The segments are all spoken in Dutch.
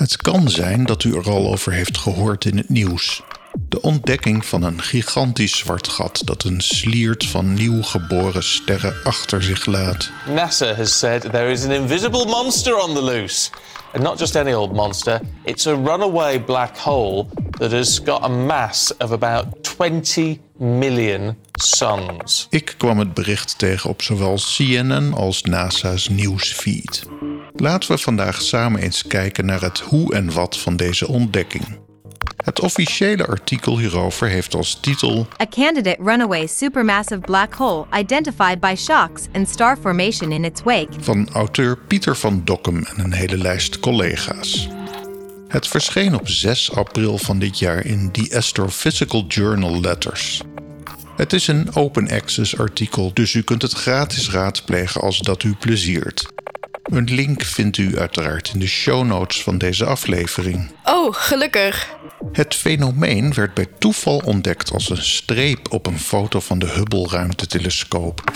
Het kan zijn dat u er al over heeft gehoord in het nieuws. De ontdekking van een gigantisch zwart gat dat een sliert van nieuw geboren sterren achter zich laat. NASA has said there is an invisible monster on the loose. And not just any old monster, it's a runaway black hole that has got a mass of about 20 million suns. Ik kwam het bericht tegen op zowel CNN als NASA's nieuwsfeed. Laten we vandaag samen eens kijken naar het hoe en wat van deze ontdekking. Het officiële artikel hierover heeft als titel A candidate runaway supermassive black hole identified by shocks and star formation in its wake. van auteur Pieter van Dokkum en een hele lijst collega's. Het verscheen op 6 april van dit jaar in The Astrophysical Journal Letters. Het is een open access artikel, dus u kunt het gratis raadplegen als dat u pleziert. Een link vindt u uiteraard in de show notes van deze aflevering. Oh, gelukkig. Het fenomeen werd bij toeval ontdekt als een streep op een foto van de Hubble ruimtetelescoop.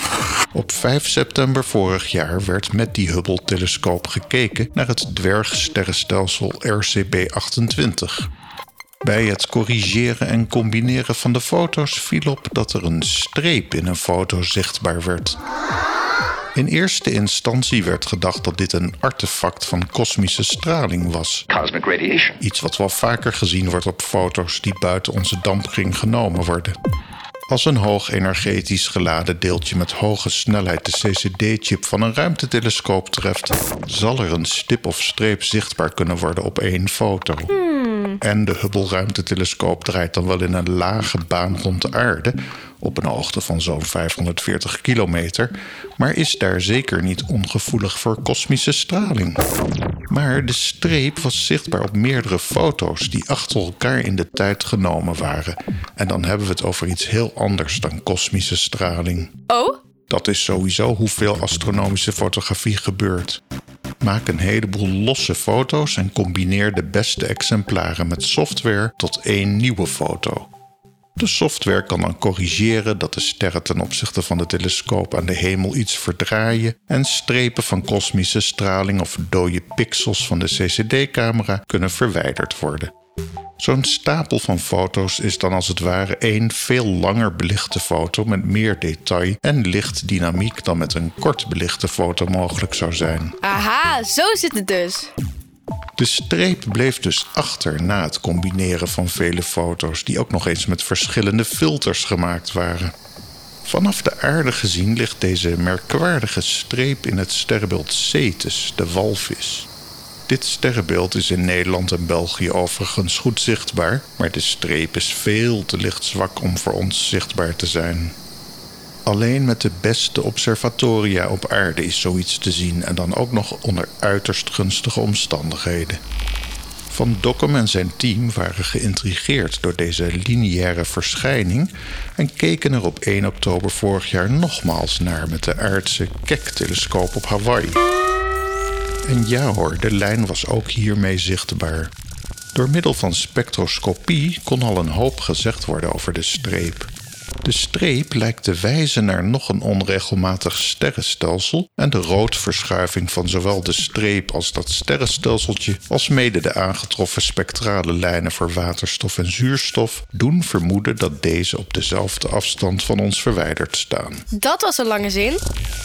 Op 5 september vorig jaar werd met die Hubble-telescoop gekeken naar het dwergsterrenstelsel RCB28. Bij het corrigeren en combineren van de foto's viel op dat er een streep in een foto zichtbaar werd. In eerste instantie werd gedacht dat dit een artefact van kosmische straling was. cosmic radiation. Iets wat wel vaker gezien wordt op foto's die buiten onze dampkring genomen worden. Als een hoog energetisch geladen deeltje met hoge snelheid de CCD-chip van een ruimtetelescoop treft, zal er een stip of streep zichtbaar kunnen worden op één foto. En de Hubble ruimtetelescoop draait dan wel in een lage baan rond de aarde, op een hoogte van zo'n 540 kilometer, maar is daar zeker niet ongevoelig voor kosmische straling. Maar de streep was zichtbaar op meerdere foto's die achter elkaar in de tijd genomen waren. En dan hebben we het over iets heel anders dan kosmische straling. Oh? Dat is sowieso hoeveel astronomische fotografie gebeurt. Maak een heleboel losse foto's en combineer de beste exemplaren met software tot één nieuwe foto. De software kan dan corrigeren dat de sterren ten opzichte van de telescoop aan de hemel iets verdraaien en strepen van kosmische straling of dode pixels van de CCD-camera kunnen verwijderd worden. Zo'n stapel van foto's is dan als het ware één veel langer belichte foto met meer detail en lichtdynamiek dan met een kort belichte foto mogelijk zou zijn. Aha, zo zit het dus. De streep bleef dus achter na het combineren van vele foto's die ook nog eens met verschillende filters gemaakt waren. Vanaf de aarde gezien ligt deze merkwaardige streep in het sterrenbeeld Cetus, de walvis. Dit sterrenbeeld is in Nederland en België overigens goed zichtbaar, maar de streep is veel te lichtzwak om voor ons zichtbaar te zijn. Alleen met de beste observatoria op aarde is zoiets te zien en dan ook nog onder uiterst gunstige omstandigheden. Van Dokkum en zijn team waren geïntrigeerd door deze lineaire verschijning en keken er op 1 oktober vorig jaar nogmaals naar met de aardse Keck-telescoop op Hawaii. En ja hoor, de lijn was ook hiermee zichtbaar. Door middel van spectroscopie kon al een hoop gezegd worden over de streep. De streep lijkt te wijzen naar nog een onregelmatig sterrenstelsel en de roodverschuiving van zowel de streep als dat sterrenstelseltje, als mede de aangetroffen spectrale lijnen voor waterstof en zuurstof, doen vermoeden dat deze op dezelfde afstand van ons verwijderd staan. Dat was een lange zin.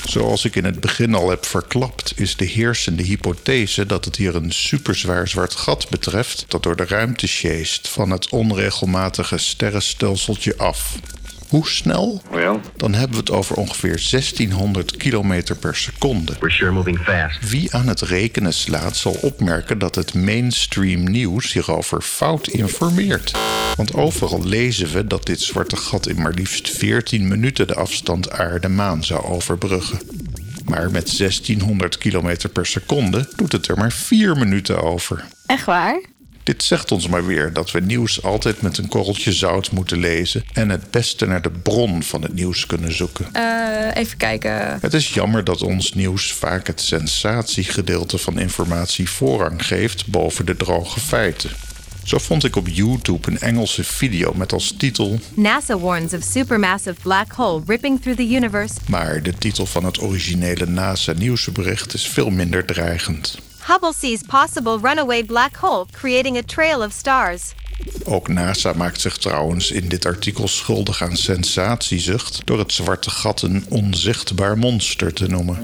Zoals ik in het begin al heb verklapt, is de heersende hypothese dat het hier een superzwaar zwart gat betreft dat door de ruimte sjeest van het onregelmatige sterrenstelseltje af. Hoe snel? Well, Dan hebben we het over ongeveer 1600 kilometer per seconde. we're sure moving fast. Wie aan het rekenen slaat, zal opmerken dat het mainstream nieuws hierover fout informeert. Want overal lezen we dat dit zwarte gat in maar liefst 14 minuten de afstand aarde-maan zou overbruggen. Maar met 1600 kilometer per seconde doet het er maar 4 minuten over. Echt waar? Dit zegt ons maar weer dat we nieuws altijd met een korreltje zout moeten lezen en het beste naar de bron van het nieuws kunnen zoeken. Eh, even kijken. Het is jammer dat ons nieuws vaak het sensatiegedeelte van informatie voorrang geeft boven de droge feiten. Zo vond ik op YouTube een Engelse video met als titel, NASA warns of supermassive black hole ripping through the universe. maar de titel van het originele NASA nieuwsbericht is veel minder dreigend. Hubble sees possible runaway black hole creating a trail of stars. Ook NASA maakt zich trouwens in dit artikel schuldig aan sensatiezucht door het zwarte gat een onzichtbaar monster te noemen.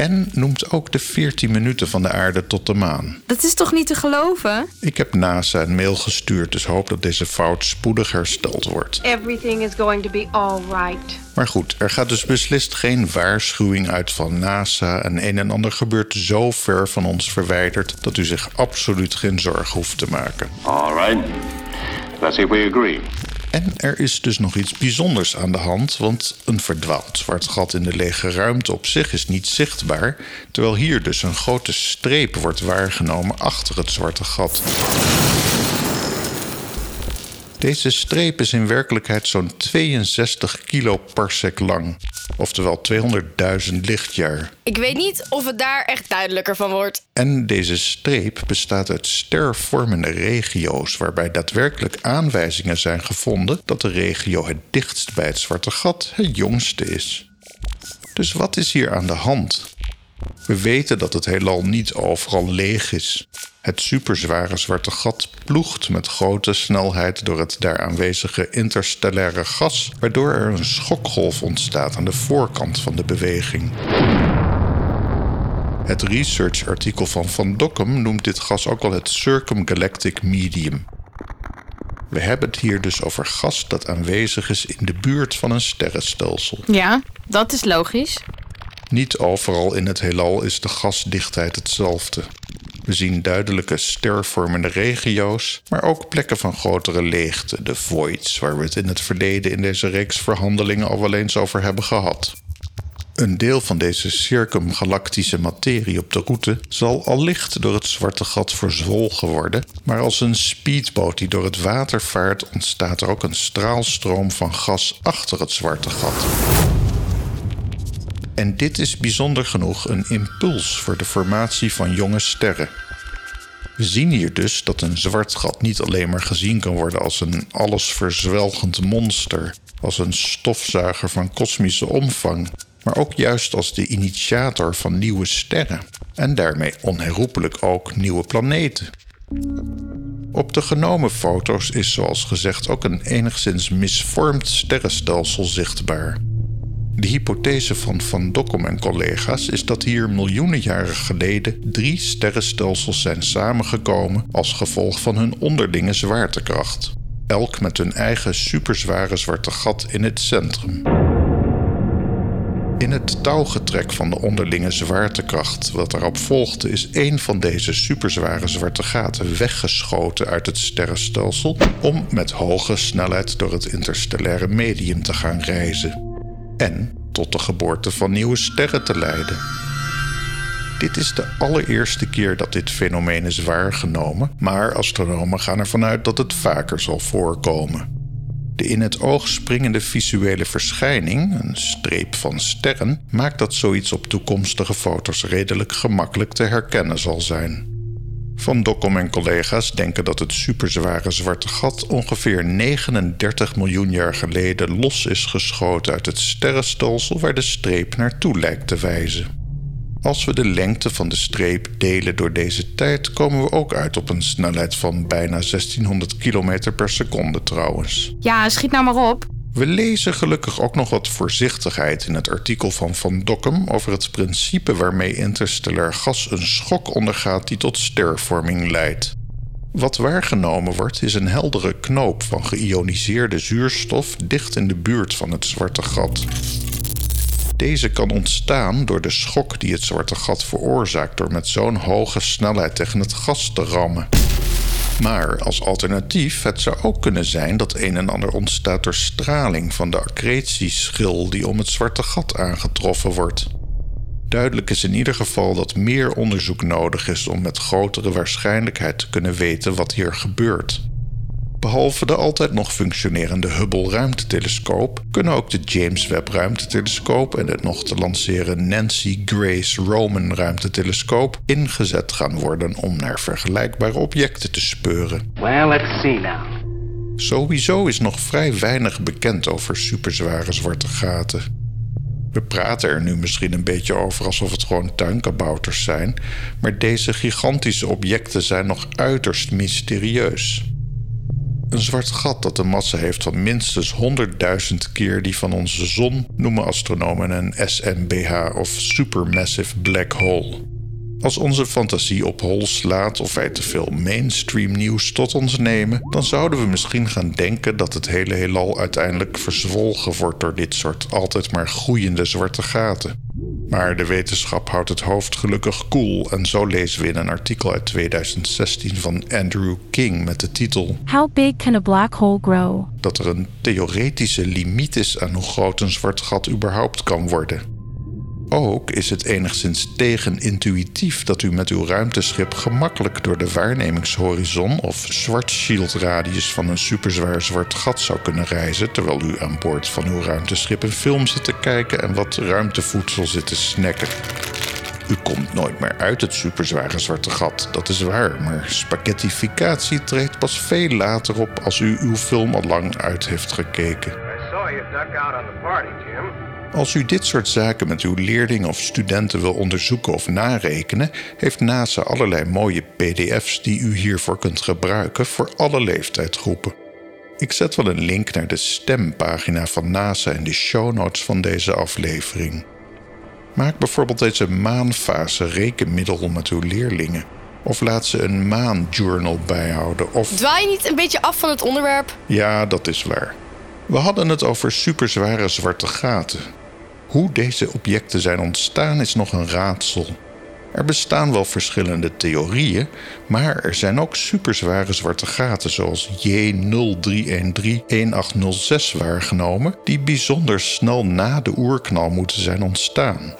En noemt ook de 14 minuten van de aarde tot de maan. Dat is toch niet te geloven? Ik heb NASA een mail gestuurd, dus hoop dat deze fout spoedig hersteld wordt. Everything is going to be all right. Maar goed, er gaat dus beslist geen waarschuwing uit van NASA. En een en ander gebeurt zo ver van ons verwijderd dat u zich absoluut geen zorgen hoeft te maken. All right. Let's see if we agree. En er is dus nog iets bijzonders aan de hand, want een verdwaald zwart gat in de lege ruimte op zich is niet zichtbaar, terwijl hier dus een grote streep wordt waargenomen achter het zwarte gat. Deze streep is in werkelijkheid zo'n 62 kiloparsec lang, oftewel 200.000 lichtjaar. Ik weet niet of het daar echt duidelijker van wordt. En deze streep bestaat uit stervormende regio's, waarbij daadwerkelijk aanwijzingen zijn gevonden dat de regio het dichtst bij het zwarte gat het jongste is. Dus wat is hier aan de hand? We weten dat het heelal niet overal leeg is. Het superzware zwarte gat ploegt met grote snelheid door het daar aanwezige interstellaire gas, waardoor er een schokgolf ontstaat aan de voorkant van de beweging. Het researchartikel van Van Dokkum noemt dit gas ook wel het circumgalactic medium. We hebben het hier dus over gas dat aanwezig is in de buurt van een sterrenstelsel. Ja, dat is logisch. Niet overal in het heelal is de gasdichtheid hetzelfde. We zien duidelijke stervormende regio's, maar ook plekken van grotere leegte, de voids, waar we het in het verleden in deze reeks verhandelingen al wel eens over hebben gehad. Een deel van deze circumgalactische materie op de route zal allicht door het zwarte gat verzwolgen worden, maar als een speedboot die door het water vaart, ontstaat er ook een straalstroom van gas achter het zwarte gat. En dit is bijzonder genoeg een impuls voor de formatie van jonge sterren. We zien hier dus dat een zwart gat niet alleen maar gezien kan worden als een allesverzwelgend monster, als een stofzuiger van kosmische omvang, maar ook juist als de initiator van nieuwe sterren en daarmee onherroepelijk ook nieuwe planeten. Op de genomen foto's is zoals gezegd ook een enigszins misvormd sterrenstelsel zichtbaar. De hypothese van Van Dokkum en collega's is dat hier miljoenen jaren geleden drie sterrenstelsels zijn samengekomen als gevolg van hun onderlinge zwaartekracht, elk met hun eigen superzware zwarte gat in het centrum. In het touwgetrek van de onderlinge zwaartekracht wat erop volgde, is één van deze superzware zwarte gaten weggeschoten uit het sterrenstelsel om met hoge snelheid door het interstellaire medium te gaan reizen en tot de geboorte van nieuwe sterren te leiden. Dit is de allereerste keer dat dit fenomeen is waargenomen, maar astronomen gaan ervan uit dat het vaker zal voorkomen. De in het oog springende visuele verschijning, een streep van sterren, maakt dat zoiets op toekomstige foto's redelijk gemakkelijk te herkennen zal zijn. Van Dokkum en collega's denken dat het superzware zwarte gat ongeveer 39 miljoen jaar geleden los is geschoten uit het sterrenstelsel waar de streep naartoe lijkt te wijzen. Als we de lengte van de streep delen door deze tijd, komen we ook uit op een snelheid van bijna 1600 km per seconde trouwens. Ja, schiet nou maar op. We lezen gelukkig ook nog wat voorzichtigheid in het artikel van Van Dokkum over het principe waarmee interstellair gas een schok ondergaat die tot stervorming leidt. Wat waargenomen wordt is een heldere knoop van geïoniseerde zuurstof dicht in de buurt van het zwarte gat. Deze kan ontstaan door de schok die het zwarte gat veroorzaakt door met zo'n hoge snelheid tegen het gas te rammen. Maar als alternatief, het zou ook kunnen zijn dat een en ander ontstaat door straling van de accretieschil die om het zwarte gat aangetroffen wordt. Duidelijk is in ieder geval dat meer onderzoek nodig is om met grotere waarschijnlijkheid te kunnen weten wat hier gebeurt. Behalve de altijd nog functionerende Hubble ruimtetelescoop kunnen ook de James Webb ruimtetelescoop en de nog te lanceren Nancy Grace Roman ruimtetelescoop ingezet gaan worden om naar vergelijkbare objecten te speuren. Well, let's see now. Sowieso is nog vrij weinig bekend over superzware zwarte gaten. We praten er nu misschien een beetje over alsof het gewoon tuinkabouters zijn, maar deze gigantische objecten zijn nog uiterst mysterieus. Een zwart gat dat een massa heeft van minstens 100.000 keer die van onze zon noemen astronomen een SMBH of Supermassive Black Hole. Als onze fantasie op hol slaat of wij te veel mainstream nieuws tot ons nemen, dan zouden we misschien gaan denken dat het hele heelal uiteindelijk verzwolgen wordt door dit soort altijd maar groeiende zwarte gaten. Maar de wetenschap houdt het hoofd gelukkig koel en zo lezen we in een artikel uit 2016 van Andrew King met de titel How big can a black hole grow? dat er een theoretische limiet is aan hoe groot een zwart gat überhaupt kan worden. Ook is het enigszins tegenintuïtief dat u met uw ruimteschip gemakkelijk door de waarnemingshorizon of zwartshieldradius van een superzwaar zwart gat zou kunnen reizen terwijl u aan boord van uw ruimteschip een film zit te kijken en wat ruimtevoedsel zit te snacken. U komt nooit meer uit het superzware zwarte gat, dat is waar, maar spaghettificatie treedt pas veel later op als u uw film al lang uit heeft gekeken. I saw you duck the party, Jim. Als u dit soort zaken met uw leerlingen of studenten wil onderzoeken of narekenen, heeft NASA allerlei mooie PDF's die u hiervoor kunt gebruiken voor alle leeftijdsgroepen. Ik zet wel een link naar de stempagina van NASA in de show notes van deze aflevering. Maak bijvoorbeeld deze maanfase rekenmiddel met uw leerlingen. Of laat ze een maanjournal bijhouden. Of Dwaai je niet een beetje af van het onderwerp? ja, dat is waar. We hadden het over superzware zwarte gaten. Hoe deze objecten zijn ontstaan is nog een raadsel. Er bestaan wel verschillende theorieën, maar er zijn ook superzware zwarte gaten zoals J0313-1806 waargenomen, die bijzonder snel na de oerknal moeten zijn ontstaan.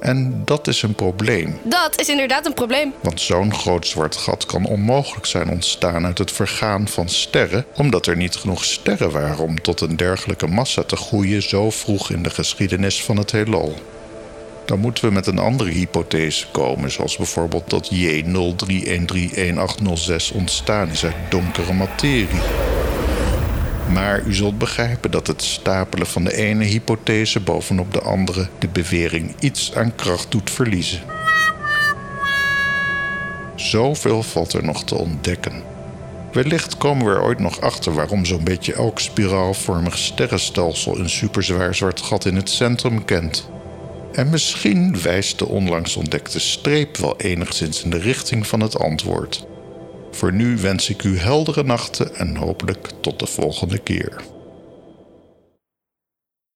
En dat is een probleem. Dat is inderdaad een probleem. Want zo'n groot zwart gat kan onmogelijk zijn ontstaan uit het vergaan van sterren, omdat er niet genoeg sterren waren om tot een dergelijke massa te groeien zo vroeg in de geschiedenis van het heelal. Dan moeten we met een andere hypothese komen, zoals bijvoorbeeld dat J03131806 ontstaan is uit donkere materie. Maar u zult begrijpen dat het stapelen van de ene hypothese bovenop de andere de bewering iets aan kracht doet verliezen. Zoveel valt er nog te ontdekken. Wellicht komen we er ooit nog achter waarom zo'n beetje elk spiraalvormig sterrenstelsel een superzwaar zwart gat in het centrum kent. En misschien wijst de onlangs ontdekte streep wel enigszins in de richting van het antwoord. Voor nu wens ik u heldere nachten en hopelijk tot de volgende keer.